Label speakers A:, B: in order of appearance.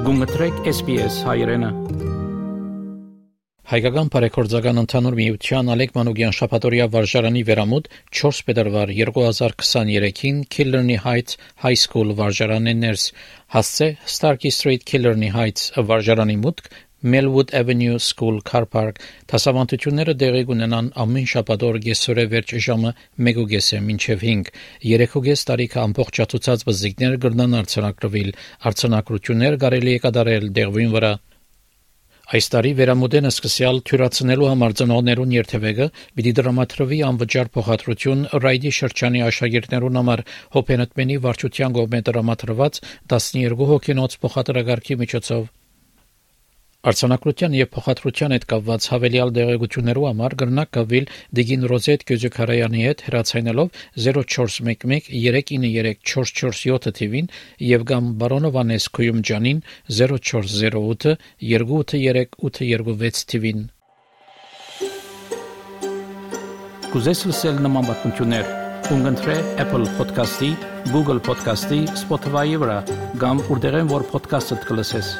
A: Գումտրեք SPS հայրենը։ Հայկական բարեգործական ընդհանուր միության Ալեք Մանուկյան շփատորիա վարժարանի վերամուտ 4 փետրվար 2023-ին Killerny Heights High School վարժարանի ներս հասցե Starkey Street Killerny Heights վարժարանի մուտք Melwood Avenue School Car Park. Դասավանդությունները տեղի կունենան ամեն շաբաթօր գեսորե վերջ ժամը 1:30-ը մինչև 5 3:30 տարիքը ամբողջացած բզիկներ կգնան արցանակրվել արցանակրություններ կարելի է կատարել դեղվին վրա Այս տարի վերամուտենը սկսյալ թյուրացնելու համար ծնողներուն երթևեկը պիտի դրամատրվի անվճար փոխադրություն ռայդի շրջանի աշակերտներուն համար հոբենտմենի վարչության կողմէ դրամատրված 12 հոգենոց փոխադրակարգի միջոցով Արցանակրության եւ փոխադրության հետ կապված հավելյալ դեղեցություններու համար գրնակ գավիլ Դիգին Ռոզետ Գյուզեքարյանի հետ հրացանելով 0411 393 թիվին եւ գամ Բարոնով Անես Քույումջանին 0408 283 թիվին Կուզես լսել նման բանություններ Ունգընտրե Apple Podcast-ի, Google Podcast-ի, Spotify-ի վրա, կամ որտեղեն որ podcast-ը կլսես։